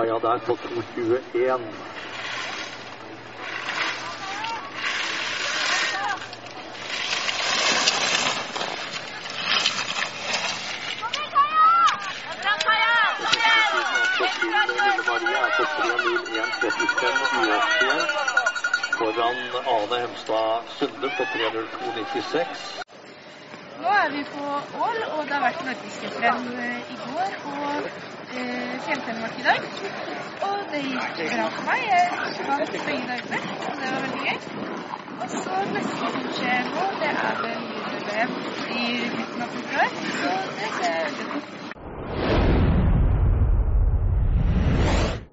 kaia der på 2.21. Lille Marie er på 3.01,35 uårsida. Foran Ane Hemstad Sunde på 3.02,96. Nå er vi på Ål, og det har vært norgescuprenn i går og eh, fjelltennemark i dag. Og det gikk bra for meg. Jeg vant begge dagene, og det var veldig gøy. Og så neste skjer nå, det er vel i midten av februar,